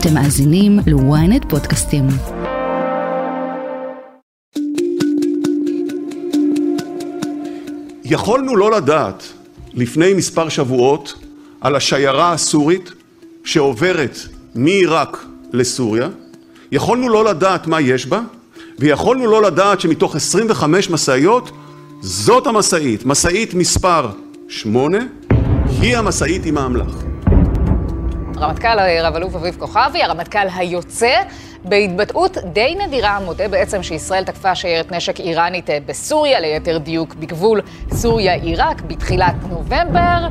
אתם מאזינים ל-ynet פודקאסטים. יכולנו לא לדעת לפני מספר שבועות על השיירה הסורית שעוברת מעיראק לסוריה, יכולנו לא לדעת מה יש בה, ויכולנו לא לדעת שמתוך 25 משאיות, זאת המשאית, משאית מספר 8, היא המשאית עם האמל"ח. רמטכ"ל רב-אלוף אביב כוכבי, הרמטכ"ל היוצא, בהתבטאות די נדירה מודה בעצם שישראל תקפה שיירת נשק איראנית בסוריה, ליתר דיוק בגבול סוריה-עיראק, בתחילת נובמבר.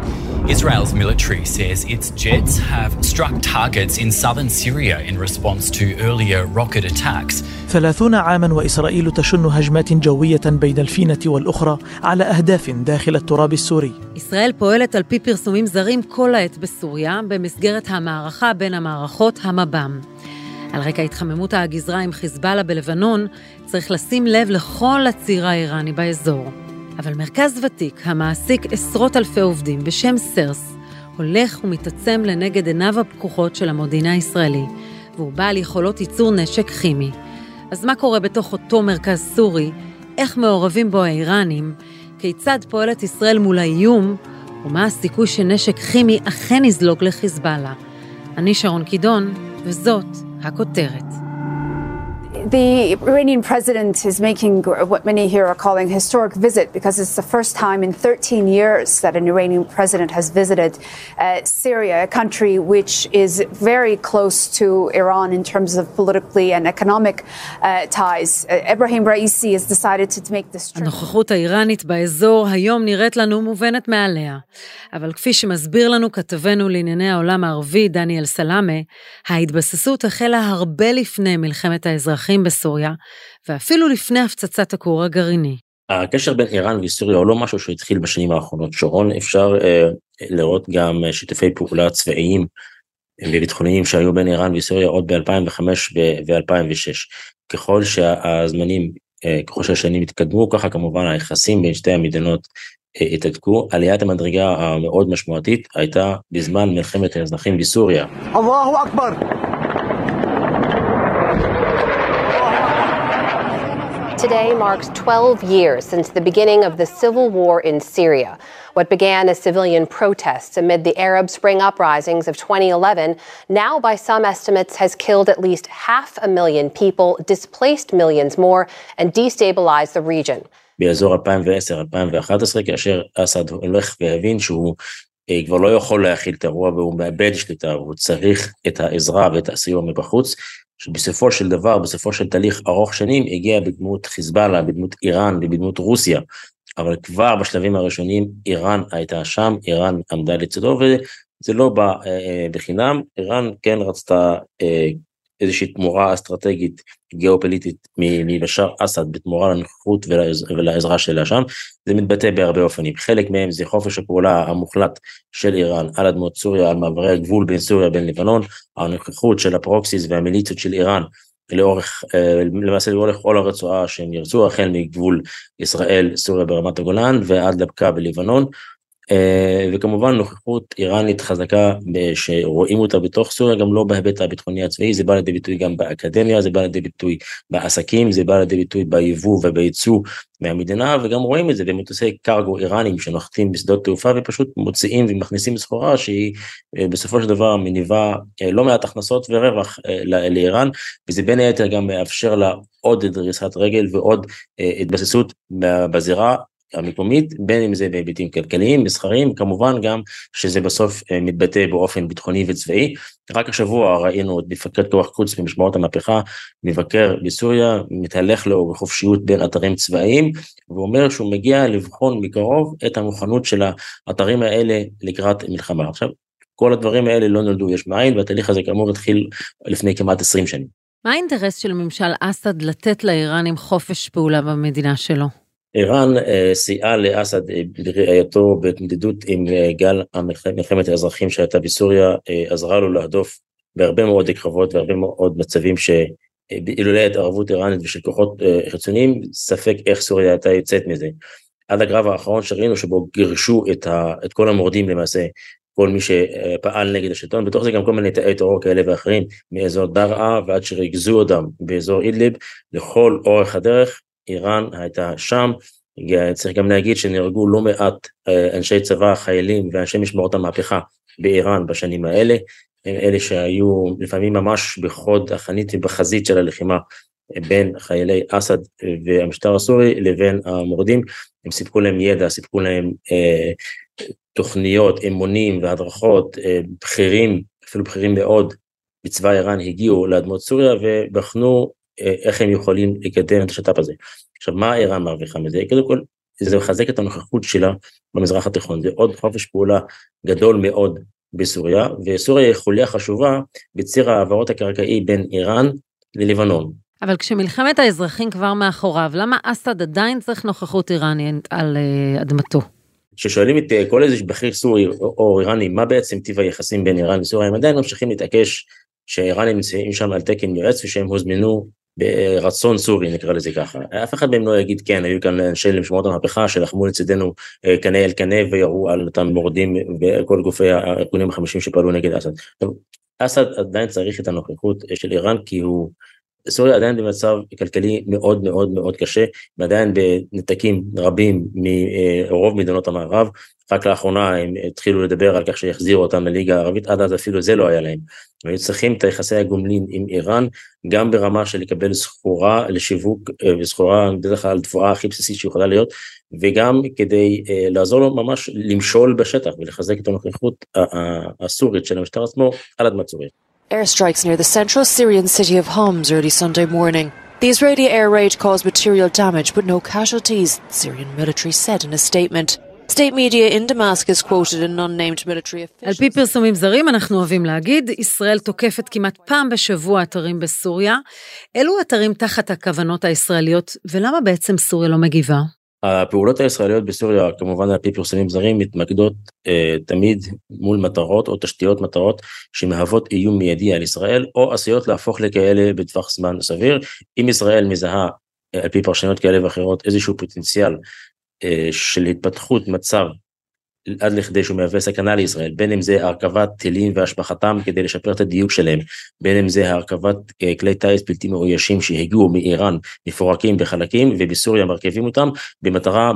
Israel's military says its jets have struck targets in southern Syria in response to earlier rocket attacks. ثلاثون عاما وإسرائيل تشن هجمات جوية بين الفينة والأخرى على أهداف داخل التراب السوري ישראל פועלת על פי פרסומים זרים כל העת בסוריה, במסגרת המערכה בין המערכות המב"ם. על רקע התחממות הגזרה עם חיזבאללה בלבנון, צריך לשים לב לכל הציר האיראני באזור. אבל מרכז ותיק, המעסיק עשרות אלפי עובדים בשם סרס, הולך ומתעצם לנגד עיניו הפקוחות של המודיעין הישראלי, והוא בעל יכולות ייצור נשק כימי. אז מה קורה בתוך אותו מרכז סורי? איך מעורבים בו האיראנים? כיצד פועלת ישראל מול האיום? ומה הסיכוי שנשק כימי אכן יזלוג לחיזבאללה? אני שרון קידון, וזאת הכותרת. The Iranian president is making what many here are calling a historic visit because it's the first time in 13 years that an Iranian president has visited uh, Syria, a country which is very close to Iran in terms of politically and economic uh, ties. Uh, Ibrahim Raisi has decided to make this trip. הנוכחות האיראנית באזור היום נראית לנו מובנת מאליה. אבל כפי שמסביר לנו כתבנו לענייני העולם הערבי, דניאל סלאמה, ההתבססות החלה הרבה לפני מלחמת האזרחים בסוריה, ואפילו לפני הפצצת הכור הגרעיני. הקשר בין איראן וסוריה הוא לא משהו שהתחיל בשנים האחרונות. שרון, אפשר אה, לראות גם שיתופי פעולה צבאיים וביטחוניים שהיו בין איראן וסוריה עוד ב-2005 ו-2006. ככל שהזמנים, אה, ככל שהשנים התקדמו, ככה כמובן היחסים בין שתי המדינות אה, התהדקו. עליית המדרגה המאוד משמעותית הייתה בזמן מלחמת האזרחים בסוריה. אללהו אכבר! Today marks 12 years since the beginning of the civil war in Syria. What began as civilian protests amid the Arab Spring uprisings of 2011 now, by some estimates, has killed at least half a million people, displaced millions more, and destabilized the region. באזור 2010-2011, כאשר אסד הולך והבין שהוא אה, כבר לא יכול להכיל את האירוע והוא מאבד שליטה, הוא צריך את העזרה ואת הסיוע מבחוץ, שבסופו של דבר, בסופו של תהליך ארוך שנים, הגיע בדמות חיזבאללה, בדמות איראן ובדמות רוסיה. אבל כבר בשלבים הראשונים איראן הייתה שם, איראן עמדה לצדו, וזה לא בא אה, אה, בחינם, איראן כן רצתה אה, איזושהי תמורה אסטרטגית גיאופוליטית מבשאר אסד בתמורה לנוכחות ולעזרה שלה שם, זה מתבטא בהרבה אופנים. חלק מהם זה חופש הפעולה המוחלט של איראן על אדמות סוריה, על מעברי הגבול בין סוריה לבין לבנון, הנוכחות של הפרוקסיס והמיליציות של איראן לאורך, אה, למעשה לאורך כל הרצועה שהם ירצו, החל מגבול ישראל, סוריה ברמת הגולן ועד לבקעה בלבנון, וכמובן נוכחות איראנית חזקה שרואים אותה בתוך סוריה גם לא בהיבט הביטחוני הצבאי זה בא לידי ביטוי גם באקדמיה זה בא לידי ביטוי בעסקים זה בא לידי ביטוי ביבוא ובייצוא מהמדינה וגם רואים את זה במטוסי קרגו איראנים שנוחתים בשדות תעופה ופשוט מוציאים ומכניסים סחורה שהיא אה, בסופו של דבר מניבה אה, לא מעט הכנסות ורווח לאיראן וזה בין היתר גם מאפשר לה עוד דריסת רגל ועוד התבססות בזירה המקומית, בין אם זה בהיבטים כלכליים, מסחריים, כמובן גם שזה בסוף אה, מתבטא באופן ביטחוני וצבאי. רק השבוע ראינו את מפקד כוח קודס במשמעות המהפכה, מבקר בסוריה, מתהלך לו בחופשיות בין אתרים צבאיים, ואומר שהוא מגיע לבחון מקרוב את המוכנות של האתרים האלה לקראת מלחמה. עכשיו, כל הדברים האלה לא נולדו יש מאין, והתהליך הזה כאמור התחיל לפני כמעט 20 שנים. מה האינטרס של ממשל אסד לתת לאיראנים חופש פעולה במדינה שלו? איראן אה, סייעה לאסד אה, בראייתו בהתמודדות עם אה, גל מלחמת האזרחים שהייתה בסוריה, עזרה לו להדוף בהרבה מאוד קרבות והרבה מאוד מצבים שאילולא התערבות איראנית ושל כוחות חיצוניים, ספק איך סוריה הייתה יוצאת מזה. עד הקרב האחרון שראינו שבו גירשו את, ה, את כל המורדים למעשה כל מי שפעל נגד השלטון, בתוך זה גם כל מיני תאי טרור כאלה ואחרים, מאזור דרעה ועד שריכזו אותם באזור אידליב, לכל אורך הדרך, איראן הייתה שם, צריך גם להגיד שנהרגו לא מעט אה, אנשי צבא, חיילים ואנשי משמרות המהפכה באיראן בשנים האלה, הם אלה שהיו לפעמים ממש בחוד החנית ובחזית של הלחימה בין חיילי אסד והמשטר הסורי לבין המורדים, הם סיפקו להם ידע, סיפקו להם אה, תוכניות, אמונים והדרכות, אה, בכירים, אפילו בכירים מאוד, בצבא איראן הגיעו לאדמות סוריה ובחנו אה, איך הם יכולים לקדם את השת"פ הזה. עכשיו, מה איראן מרוויחה מזה? קודם כל, זה מחזק את הנוכחות שלה במזרח התיכון, זה עוד חופש פעולה גדול מאוד בסוריה, וסוריה היא חוליה חשובה בציר העברות הקרקעי בין איראן ללבנון. אבל כשמלחמת האזרחים כבר מאחוריו, למה אסד עדיין צריך נוכחות איראנית על uh, אדמתו? כששואלים את אה, כל איזה בכיר סורי או איראני, מה בעצם טיב היחסים בין איראן לסוריה, הם עדיין ממשיכים להתעקש שהאיראנים נמצאים שם על תקן יועץ ושהם הוזמנו ברצון סורי נקרא לזה ככה. אף אחד מהם לא יגיד כן, היו כאן אנשי משמעות המהפכה שלחמו לצידנו אה, קנה אל קנה וירו על אותם מורדים וכל גופי הארגונים החמישים שפעלו נגד אסד. אסד עדיין צריך את הנוכחות של איראן כי הוא סוריה עדיין במצב כלכלי מאוד מאוד מאוד קשה, ועדיין בנתקים רבים מרוב מדינות המערב. רק לאחרונה הם התחילו לדבר על כך שיחזירו אותם לליגה הערבית, עד אז אפילו זה לא היה להם. הם היו צריכים את היחסי הגומלין עם איראן, גם ברמה של לקבל סחורה לשיווק, אה, וסחורה בדרך כלל תבואה הכי בסיסית שיכולה להיות, וגם כדי uh, לעזור לו ממש למשול בשטח ולחזק את הנוכחות הסורית של המשטר עצמו על אדמת סוריה. Airstrikes near the central Syrian city of Homs early Sunday morning. The Israeli air raid caused material damage but no casualties, the Syrian military said in a statement. State media in Damascus quoted an unnamed military official. על פי פרסומים זרים, אנחנו אוהבים להגיד, ישראל תוקפת כמעט פעם בשבוע אתרים בסוריה. אלו אתרים תחת הכוונות הישראליות, ולמה בעצם סוריה לא מגיבה? הפעולות הישראליות בסוריה, כמובן על פי פרסומים זרים, מתמקדות אה, תמיד מול מטרות או תשתיות מטרות שמהוות איום מיידי על ישראל, או עשויות להפוך לכאלה בטווח זמן סביר. אם ישראל מזהה, אה, על פי פרשנויות כאלה ואחרות, איזשהו פוטנציאל אה, של התפתחות מצב עד לכדי שהוא מהווה סכנה לישראל, בין אם זה הרכבת טילים והשבחתם כדי לשפר את הדיוק שלהם, בין אם זה הרכבת אה, כלי טיס בלתי מאוישים שהגיעו מאיראן מפורקים בחלקים ובסוריה מרכיבים אותם, במטרה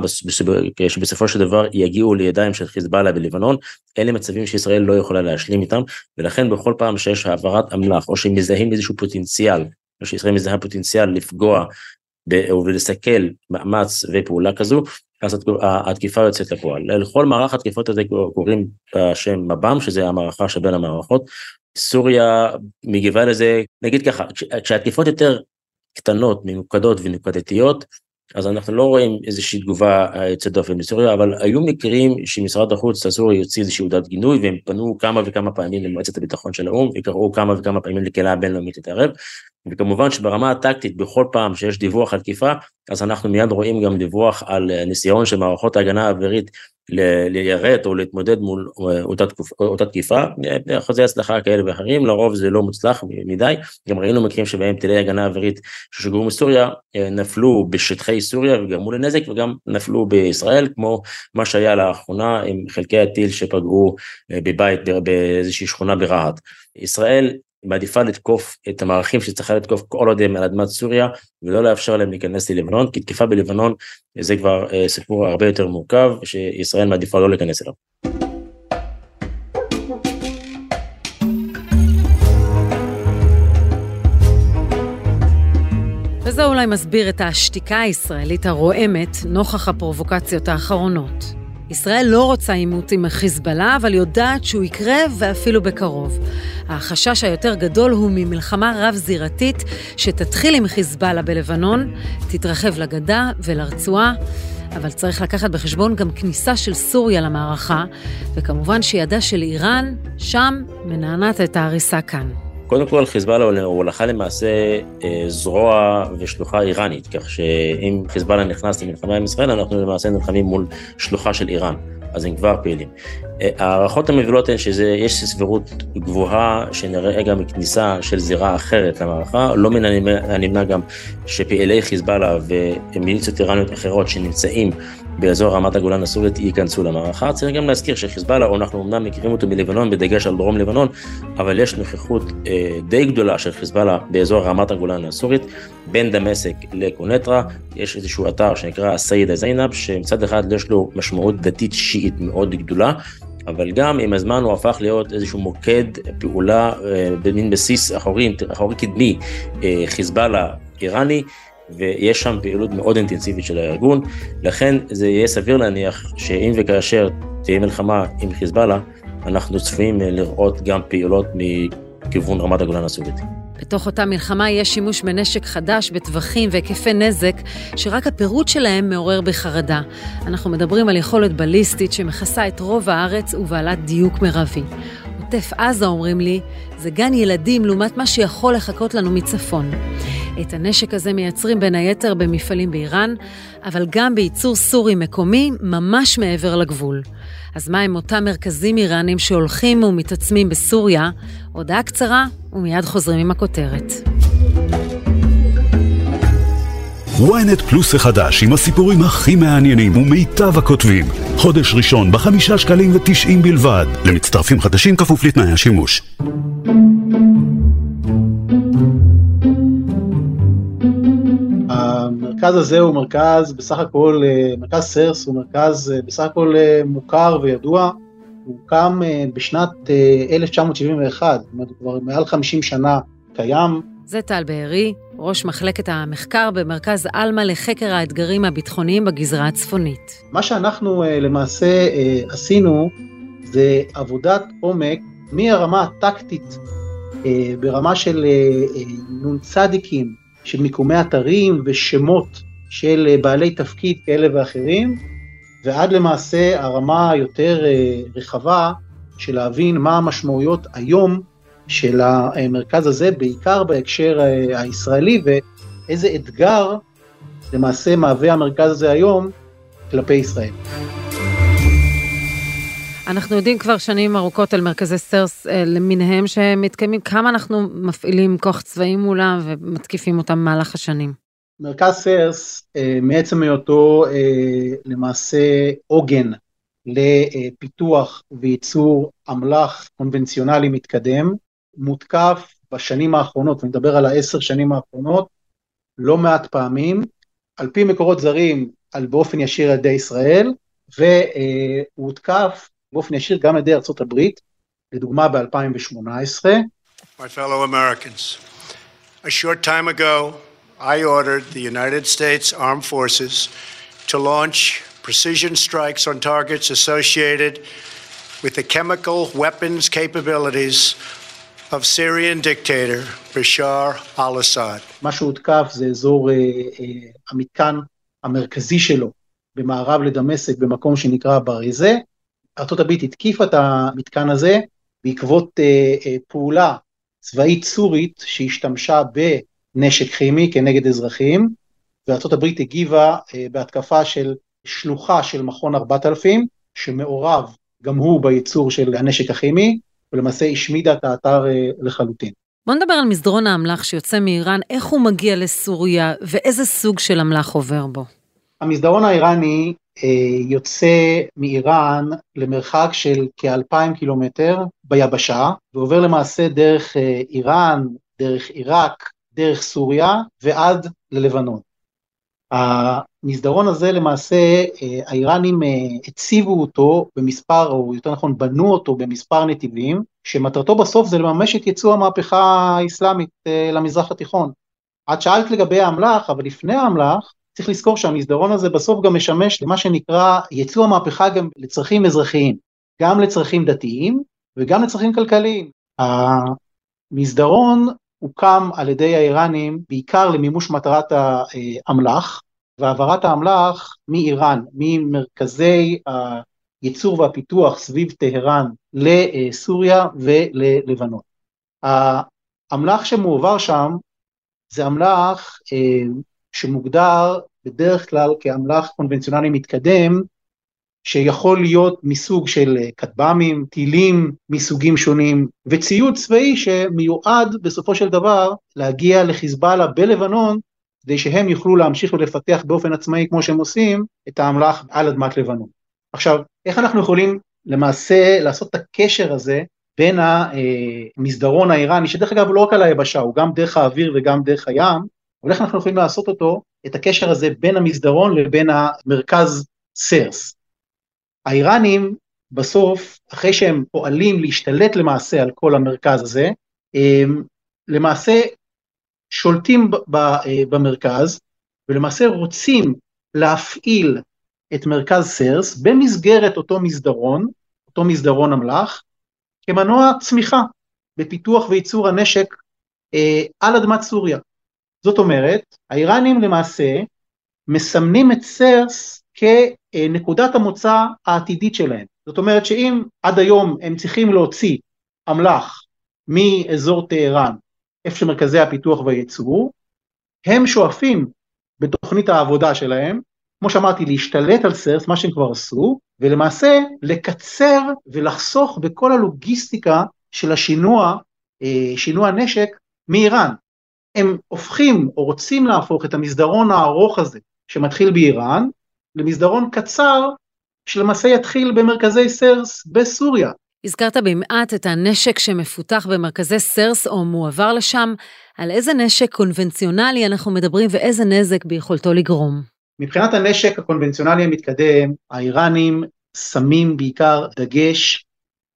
שבסופו של דבר יגיעו לידיים של חיזבאללה בלבנון, אלה מצבים שישראל לא יכולה להשלים איתם, ולכן בכל פעם שיש העברת אמל"ח או שמזהים איזשהו פוטנציאל, או שישראל מזהה פוטנציאל לפגוע ולסכל מאמץ ופעולה כזו, אז התקיפה יוצאת לפועל. לכל מערך התקיפות הזה קוראים בשם מב"ם, שזה המערכה שבין המערכות. סוריה מגיבה לזה, נגיד ככה, כשהתקיפות יותר קטנות, ממוקדות ונקודתיות, אז אנחנו לא רואים איזושהי תגובה יוצאת דופן בסוריה, אבל היו מקרים שמשרד החוץ הסורי יוציא איזושהי עודת גינוי, והם פנו כמה וכמה פעמים למועצת הביטחון של האו"ם, וקראו כמה וכמה פעמים לקהילה הבינלאומית להתערב, וכמובן שברמה הטקטית, בכל פעם שיש דיווח על תקיפה, אז אנחנו מיד רואים גם דיווח על ניסיון של מערכות ההגנה האווירית ליירט או להתמודד מול אה, אותה, תקופ, אותה תקיפה, אחוזי הצלחה כאלה ואחרים, לרוב זה לא מוצלח מדי, גם ראינו מקרים שבהם טילי הגנה אווירית ששוגרו מסוריה אה, נפלו בשטחי סוריה וגרמו לנזק וגם נפלו בישראל, כמו מה שהיה לאחרונה עם חלקי הטיל שפגעו אה, בבית באיזושהי שכונה ברהט. ישראל מעדיפה לתקוף את המערכים שצריכה לתקוף כל עוד הם על אדמת סוריה ולא לאפשר להם להיכנס ללבנון, כי תקיפה בלבנון זה כבר אה, סיפור הרבה יותר מורכב שישראל מעדיפה לא להיכנס אליו. וזה אולי מסביר את השתיקה הישראלית הרועמת נוכח הפרובוקציות האחרונות. ישראל לא רוצה עימות עם החיזבאללה, אבל יודעת שהוא יקרה ואפילו בקרוב. החשש היותר גדול הוא ממלחמה רב-זירתית שתתחיל עם חיזבאללה בלבנון, תתרחב לגדה ולרצועה. אבל צריך לקחת בחשבון גם כניסה של סוריה למערכה, וכמובן שידה של איראן שם מנענעת את ההריסה כאן. קודם כל חיזבאללה הוא הלכה למעשה אה, זרוע ושלוחה איראנית, כך שאם חיזבאללה נכנס למלחמה עם ישראל, אנחנו למעשה נלחמים מול שלוחה של איראן, אז הם כבר פעילים. ההערכות המובילות הן שיש סבירות גבוהה שנראה גם כניסה של זירה אחרת למערכה, לא מן הנמנע גם שפעילי חיזבאללה ומיליציות איראניות אחרות שנמצאים באזור רמת הגולן הסורית ייכנסו למערכה. צריך גם להזכיר שחיזבאללה, אנחנו אמנם מכירים אותו מלבנון, בדגש על דרום לבנון, אבל יש נוכחות אה, די גדולה של חיזבאללה באזור רמת הגולן הסורית, בין דמשק לקונטרה, יש איזשהו אתר שנקרא סיידה זיינב, שמצד אחד יש לו משמעות דתית שיעית מאוד גדולה, אבל גם עם הזמן הוא הפך להיות איזשהו מוקד פעולה אה, במין בסיס אחורי, אחורי קדמי, אה, חיזבאללה איראני, ויש שם פעילות מאוד אינטנסיבית של הארגון, לכן זה יהיה סביר להניח שאם וכאשר תהיה מלחמה עם חיזבאללה, אנחנו צפויים לראות גם פעולות מכיוון רמת הגולן הסובייטי. בתוך אותה מלחמה יש שימוש בנשק חדש בטווחים והיקפי נזק, שרק הפירוט שלהם מעורר בחרדה. אנחנו מדברים על יכולת בליסטית שמכסה את רוב הארץ ובעלת דיוק מרבי. עוטף עזה, אומרים לי, זה גן ילדים לעומת מה שיכול לחכות לנו מצפון. את הנשק הזה מייצרים בין היתר במפעלים באיראן, אבל גם בייצור סורי מקומי ממש מעבר לגבול. אז מה עם אותם מרכזים איראנים שהולכים ומתעצמים בסוריה? הודעה קצרה ומיד חוזרים עם הכותרת. ynet פלוס החדש עם הסיפורים הכי מעניינים ומיטב הכותבים. חודש ראשון בחמישה שקלים ותשעים בלבד. למצטרפים חדשים כפוף לתנאי השימוש. המרכז הזה הוא מרכז בסך הכל, אה, מרכז סרס הוא מרכז אה, בסך הכל אה, מוכר וידוע, הוא הוקם בשנת 1971, זאת אומרת הוא כבר מעל 50 שנה קיים. זה טל בארי, ראש מחלקת המחקר במרכז עלמה לחקר האתגרים הביטחוניים בגזרה הצפונית. מה שאנחנו למעשה עשינו זה עבודת עומק מהרמה הטקטית ברמה של נ"צים של מיקומי אתרים ושמות של אה, בעלי תפקיד כאלה ואחרים, ועד למעשה הרמה היותר אה, רחבה של להבין מה המשמעויות היום של המרכז הזה, בעיקר בהקשר אה, הישראלי, ואיזה אתגר למעשה מהווה המרכז הזה היום כלפי ישראל. אנחנו יודעים כבר שנים ארוכות על מרכזי סטרס אה, למיניהם שמתקיימים, כמה אנחנו מפעילים כוח צבאי מולם ומתקיפים אותם במהלך השנים? מרכז סרס, אה, מעצם היותו אה, למעשה עוגן לפיתוח וייצור אמל"ח קונבנציונלי מתקדם, מותקף בשנים האחרונות, אני מדבר על העשר שנים האחרונות, לא מעט פעמים, על פי מקורות זרים, על באופן ישיר על ידי ישראל, והוא הותקף באופן ישיר גם על ידי ארצות הברית, לדוגמה ב-2018. My fellow Americans, a short time ago, I ordered the United States Armed Forces to launch precision strikes on targets associated with the chemical weapons capabilities of Syrian dictator Bashar al-Assad. מה שהותקף זה אזור אה, אה, המתקן המרכזי שלו במערב לדמשק במקום שנקרא בריזה, ארה"ב התקיפה את המתקן הזה בעקבות אה, אה, פעולה צבאית סורית שהשתמשה בנשק כימי כנגד אזרחים, וארה"ב הגיבה אה, בהתקפה של שלוחה של מכון 4000, שמעורב גם הוא בייצור של הנשק הכימי, ולמעשה השמידה את האתר לחלוטין. בוא נדבר על מסדרון האמל"ח שיוצא מאיראן, איך הוא מגיע לסוריה ואיזה סוג של אמל"ח עובר בו. המסדרון האיראני יוצא מאיראן למרחק של כאלפיים קילומטר ביבשה, ועובר למעשה דרך אה, איראן, דרך עיראק, דרך סוריה ועד ללבנון. המסדרון הזה למעשה אה, האיראנים הציבו אותו במספר, או יותר נכון בנו אותו במספר נתיבים, שמטרתו בסוף זה לממש את יצוא המהפכה האסלאמית למזרח התיכון. את שאלת לגבי האמל"ח, אבל לפני האמל"ח, צריך לזכור שהמסדרון הזה בסוף גם משמש למה שנקרא יצוא המהפכה גם לצרכים אזרחיים, גם לצרכים דתיים וגם לצרכים כלכליים. המסדרון הוקם על ידי האיראנים בעיקר למימוש מטרת האמל"ח, והעברת האמל"ח מאיראן, ממרכזי הייצור והפיתוח סביב טהרן לסוריה וללבנון. האמל"ח שמועבר שם זה אמל"ח אה, שמוגדר בדרך כלל כאמל"ח קונבנציונלי מתקדם, שיכול להיות מסוג של כטב"מים, טילים מסוגים שונים, וציוד צבאי שמיועד בסופו של דבר להגיע לחיזבאללה בלבנון, כדי שהם יוכלו להמשיך ולפתח באופן עצמאי כמו שהם עושים את האמל"ח על אדמת לבנון. עכשיו, איך אנחנו יכולים למעשה לעשות את הקשר הזה בין המסדרון האיראני, שדרך אגב הוא לא רק על היבשה, הוא גם דרך האוויר וגם דרך הים, אבל איך אנחנו יכולים לעשות אותו, את הקשר הזה בין המסדרון לבין המרכז סרס. האיראנים בסוף, אחרי שהם פועלים להשתלט למעשה על כל המרכז הזה, הם למעשה שולטים במרכז, ולמעשה רוצים להפעיל את מרכז סרס במסגרת אותו מסדרון, אותו מסדרון אמל"ח, כמנוע צמיחה בפיתוח וייצור הנשק אה, על אדמת סוריה. זאת אומרת, האיראנים למעשה מסמנים את סרס כנקודת המוצא העתידית שלהם. זאת אומרת שאם עד היום הם צריכים להוציא אמל"ח מאזור טהרן, איפה שמרכזי הפיתוח והייצור, הם שואפים בתוכנית העבודה שלהם, כמו שאמרתי, להשתלט על סרס, מה שהם כבר עשו, ולמעשה לקצר ולחסוך בכל הלוגיסטיקה של השינוע, אה, שינוע נשק מאיראן. הם הופכים או רוצים להפוך את המסדרון הארוך הזה שמתחיל באיראן למסדרון קצר שלמעשה יתחיל במרכזי סרס בסוריה. הזכרת במעט את הנשק שמפותח במרכזי סרס או מועבר לשם, על איזה נשק קונבנציונלי אנחנו מדברים ואיזה נזק ביכולתו לגרום. מבחינת הנשק הקונבנציונלי המתקדם, האיראנים שמים בעיקר דגש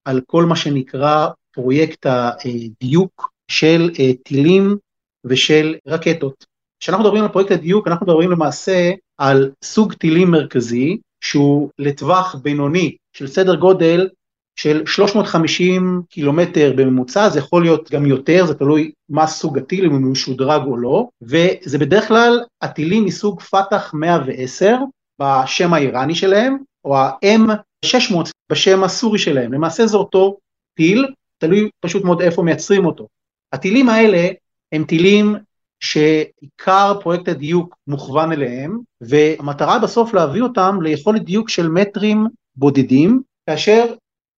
על כל מה שנקרא פרויקט הדיוק של אה, טילים ושל רקטות. כשאנחנו מדברים על פרויקט הדיוק, אנחנו מדברים למעשה על סוג טילים מרכזי, שהוא לטווח בינוני של סדר גודל של 350 קילומטר בממוצע, זה יכול להיות גם יותר, זה תלוי מה סוג הטיל, אם הוא משודרג או לא, וזה בדרך כלל הטילים מסוג פת"ח 110, בשם האיראני שלהם, או ה-M600 בשם הסורי שלהם, למעשה זה אותו טיל, תלוי פשוט מאוד איפה מייצרים אותו. הטילים האלה הם טילים שעיקר פרויקט הדיוק מוכוון אליהם, והמטרה בסוף להביא אותם ליכולת דיוק של מטרים בודדים, כאשר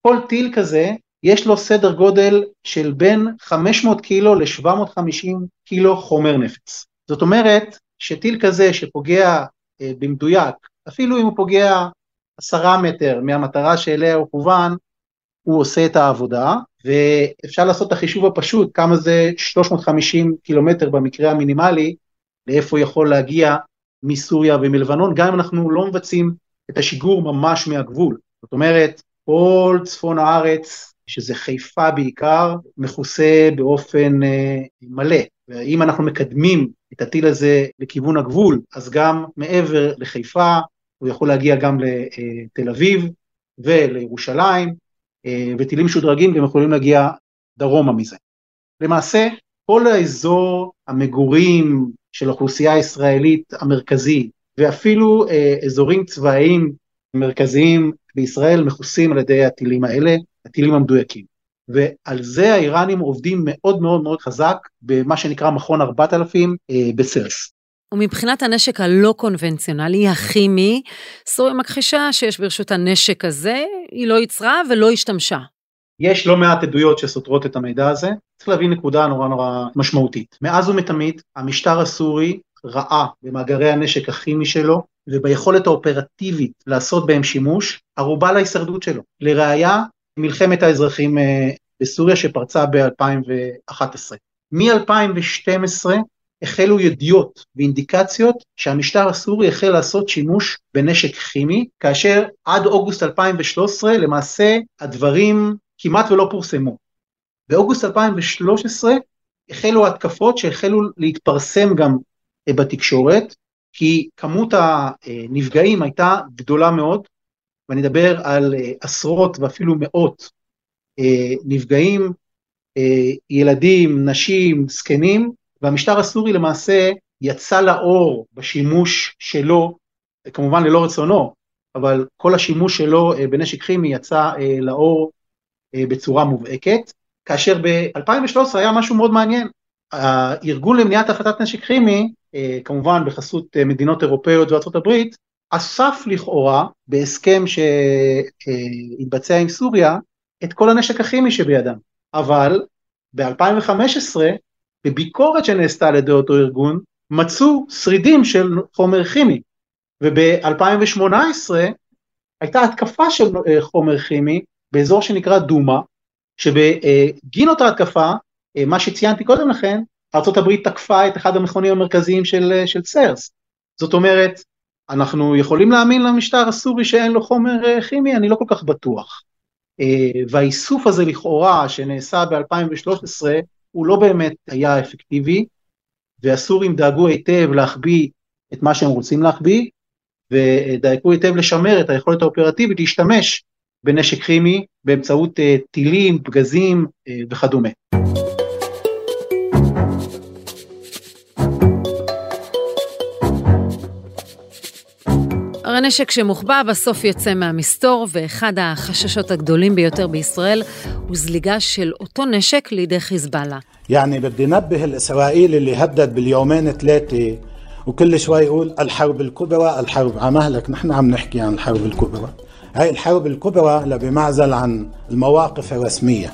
כל טיל כזה יש לו סדר גודל של בין 500 קילו ל-750 קילו חומר נפץ. זאת אומרת שטיל כזה שפוגע אה, במדויק, אפילו אם הוא פוגע עשרה מטר מהמטרה שאליה הוא כוון, הוא עושה את העבודה, ואפשר לעשות את החישוב הפשוט, כמה זה 350 קילומטר במקרה המינימלי, לאיפה יכול להגיע מסוריה ומלבנון, גם אם אנחנו לא מבצעים את השיגור ממש מהגבול. זאת אומרת, כל צפון הארץ, שזה חיפה בעיקר, מכוסה באופן אה, מלא. ואם אנחנו מקדמים את הטיל הזה לכיוון הגבול, אז גם מעבר לחיפה, הוא יכול להגיע גם לתל אביב ולירושלים, אה, וטילים משודרגים גם יכולים להגיע דרומה מזה. למעשה, כל האזור המגורים של האוכלוסייה הישראלית המרכזי, ואפילו אה, אזורים צבאיים מרכזיים בישראל מכוסים על ידי הטילים האלה, הטילים המדויקים. ועל זה האיראנים עובדים מאוד מאוד מאוד חזק במה שנקרא מכון 4000 אה, בסרס. ומבחינת הנשק הלא קונבנציונלי, הכימי, סוריה מכחישה שיש ברשות הנשק הזה, היא לא ייצרה ולא השתמשה. יש לא מעט עדויות שסותרות את המידע הזה, צריך להבין נקודה נורא נורא משמעותית. מאז ומתמיד המשטר הסורי ראה במאגרי הנשק הכימי שלו וביכולת האופרטיבית לעשות בהם שימוש, ערובה להישרדות שלו. לראיה, מלחמת האזרחים אה, בסוריה שפרצה ב-2011. מ-2012 החלו ידיעות ואינדיקציות שהמשטר הסורי החל לעשות שימוש בנשק כימי, כאשר עד אוגוסט 2013 למעשה הדברים כמעט ולא פורסמו. באוגוסט 2013 החלו התקפות שהחלו להתפרסם גם אה, בתקשורת, כי כמות הנפגעים הייתה גדולה מאוד, ואני אדבר על אה, עשרות ואפילו מאות אה, נפגעים, ילדים, נשים, זקנים, והמשטר הסורי למעשה יצא לאור בשימוש שלו, כמובן ללא רצונו, אבל כל השימוש שלו בנשק כימי יצא לאור בצורה מובהקת, כאשר ב-2013 היה משהו מאוד מעניין, הארגון למניעת הפחתת נשק כימי, כמובן בחסות מדינות אירופאיות הברית, אסף לכאורה בהסכם שהתבצע עם סוריה את כל הנשק הכימי שבידם, אבל ב-2015 בביקורת שנעשתה על ידי אותו ארגון מצאו שרידים של חומר כימי וב-2018 הייתה התקפה של אה, חומר כימי באזור שנקרא דומה שבגין אותה התקפה אה, מה שציינתי קודם לכן ארה"ב תקפה את אחד המכונים המרכזיים של, אה, של סרס זאת אומרת אנחנו יכולים להאמין למשטר הסורי שאין לו חומר כימי? אני לא כל כך בטוח. והאיסוף הזה לכאורה שנעשה ב-2013 הוא לא באמת היה אפקטיבי, והסורים דאגו היטב להחביא את מה שהם רוצים להחביא, ודאגו היטב לשמר את היכולת האופרטיבית להשתמש בנשק כימי באמצעות אה, טילים, פגזים אה, וכדומה. הרי נשק שמוחבא בסוף יוצא מהמסתור, ואחד החששות הגדולים ביותר בישראל הוא זליגה של אותו נשק לידי חיזבאללה. يعني بدي نبه الإسرائيلي اللي هدد باليومين ثلاثة وكل شوي يقول الحرب الكبرى الحرب عمهلك نحن عم نحكي عن الحرب الكبرى هاي الحرب الكبرى لبمعزل عن المواقف الرسمية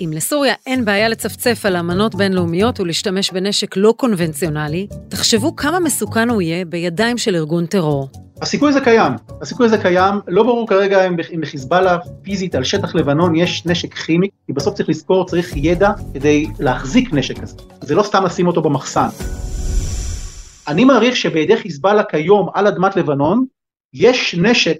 אם לסוריה אין בעיה לצפצף על אמנות בינלאומיות ולהשתמש בנשק לא קונבנציונלי, תחשבו כמה מסוכן הוא יהיה בידיים של ארגון טרור. הסיכוי הזה קיים, הסיכוי הזה קיים, לא ברור כרגע אם לחיזבאללה פיזית על שטח לבנון יש נשק כימי, כי בסוף צריך לזכור, צריך ידע כדי להחזיק נשק כזה, זה לא סתם לשים אותו במחסן. אני מעריך שבידי חיזבאללה כיום על אדמת לבנון, יש נשק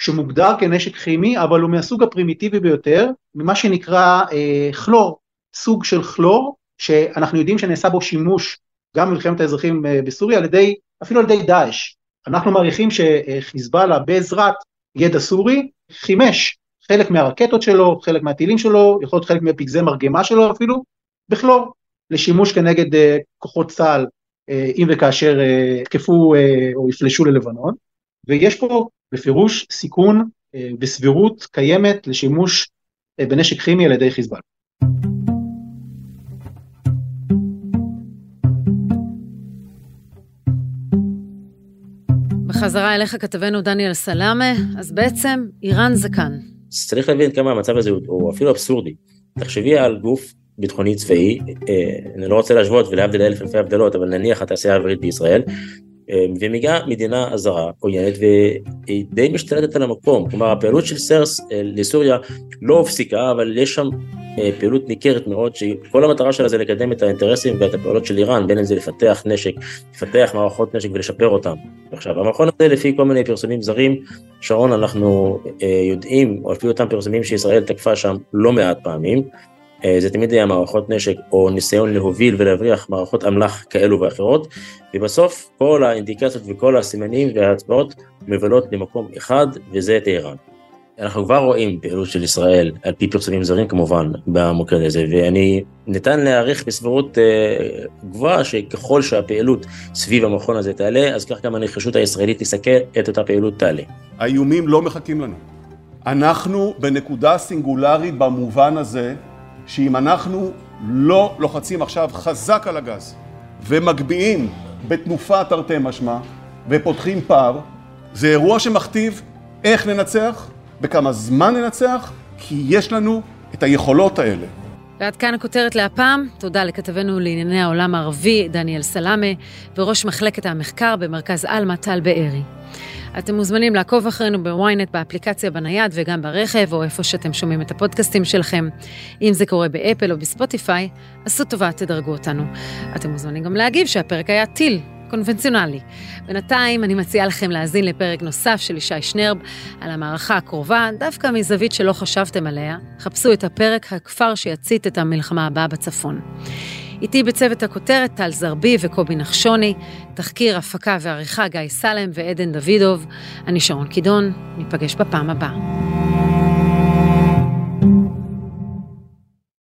שמוגדר כנשק כימי, אבל הוא מהסוג הפרימיטיבי ביותר, ממה שנקרא אה, כלור, סוג של כלור, שאנחנו יודעים שנעשה בו שימוש גם במלחמת האזרחים אה, בסוריה, על ידי, אפילו על ידי דאעש. אנחנו מעריכים שחיזבאללה בעזרת ידע סורי חימש חלק מהרקטות שלו, חלק מהטילים שלו, יכול להיות חלק מפגזי מרגמה שלו אפילו, בכלור, לשימוש כנגד uh, כוחות צה"ל uh, אם וכאשר יתקפו uh, uh, או יפלשו ללבנון, ויש פה בפירוש סיכון וסבירות קיימת לשימוש uh, בנשק כימי על ידי חיזבאללה. בחזרה אליך כתבנו דניאל סלאמה, אז בעצם איראן זה כאן. צריך להבין כמה המצב הזה הוא, הוא אפילו אבסורדי. תחשבי על גוף ביטחוני צבאי, אה, אני לא רוצה להשוות ולהבדיל אלף אלפי הבדלות, אבל נניח התעשייה האווירית בישראל, אה, ומגיעה מדינה זרה עוינת והיא די משתלטת על המקום, כלומר הפעילות של סרס אה, לסוריה לא הופסיקה, אבל יש שם אה, פעילות ניכרת מאוד, שכל המטרה שלה זה לקדם את האינטרסים ואת הפעולות של איראן, בין אם זה לפתח נשק, לפתח מערכות נשק ולשפר אותם. עכשיו, המכון הזה לפי כל מיני פרסומים זרים, שרון, אנחנו אה, יודעים, או לפי אותם פרסומים שישראל תקפה שם לא מעט פעמים, זה תמיד היה מערכות נשק או ניסיון להוביל ולהבריח מערכות אמל"ח כאלו ואחרות, ובסוף כל האינדיקציות וכל הסימנים וההצבעות מבלות למקום אחד, וזה טהרן. אנחנו כבר רואים פעילות של ישראל, על פי פרסומים זרים כמובן, במוקד הזה, ואני ניתן להעריך בסבירות אה, גבוהה שככל שהפעילות סביב המכון הזה תעלה, אז כך גם הנחישות הישראלית תסכל את אותה פעילות תעלה. האיומים לא מחכים לנו. אנחנו בנקודה סינגולרית במובן הזה, שאם אנחנו לא לוחצים עכשיו חזק על הגז, ומגביהים בתנופה תרתי משמע, ופותחים פער, זה אירוע שמכתיב איך ננצח, בכמה זמן ננצח, כי יש לנו את היכולות האלה. ועד כאן הכותרת להפעם. תודה לכתבנו לענייני העולם הערבי, דניאל סלאמה, וראש מחלקת המחקר במרכז עלמה, טל בארי. אתם מוזמנים לעקוב אחרינו בוויינט, באפליקציה בנייד וגם ברכב, או איפה שאתם שומעים את הפודקאסטים שלכם. אם זה קורה באפל או בספוטיפיי, עשו טובה, תדרגו אותנו. אתם מוזמנים גם להגיב שהפרק היה טיל, קונבנציונלי. בינתיים אני מציעה לכם להאזין לפרק נוסף של ישי שנרב על המערכה הקרובה, דווקא מזווית שלא חשבתם עליה. חפשו את הפרק הכפר שיצית את המלחמה הבאה בצפון. איתי בצוות הכותרת טל זרבי וקובי נחשוני, תחקיר, הפקה ועריכה גיא סלם ועדן דוידוב. אני שרון קידון, ניפגש בפעם הבאה.